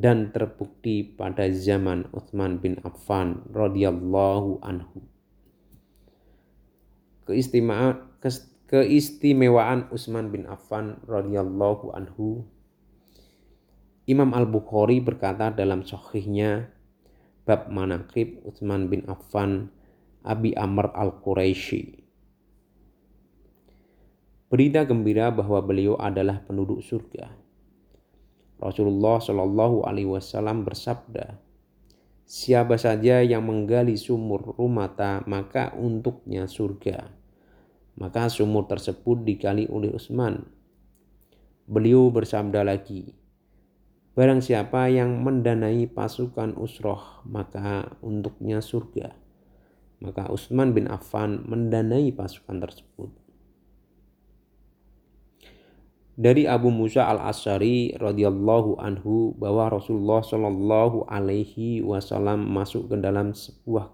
dan terbukti pada zaman Utsman bin Affan radhiyallahu anhu. Keistimewaan, keistimewaan Utsman bin Affan radhiyallahu anhu Imam Al-Bukhari berkata dalam sahihnya bab manakib Utsman bin Affan Abi Amr Al-Quraisy. Berita gembira bahwa beliau adalah penduduk surga. Rasulullah Shallallahu Alaihi Wasallam bersabda, Siapa saja yang menggali sumur rumata maka untuknya surga. Maka sumur tersebut digali oleh Utsman. Beliau bersabda lagi, Barang siapa yang mendanai pasukan usroh maka untuknya surga. Maka Utsman bin Affan mendanai pasukan tersebut dari Abu Musa al Ashari radhiyallahu anhu bahwa Rasulullah shallallahu alaihi wasallam masuk ke dalam sebuah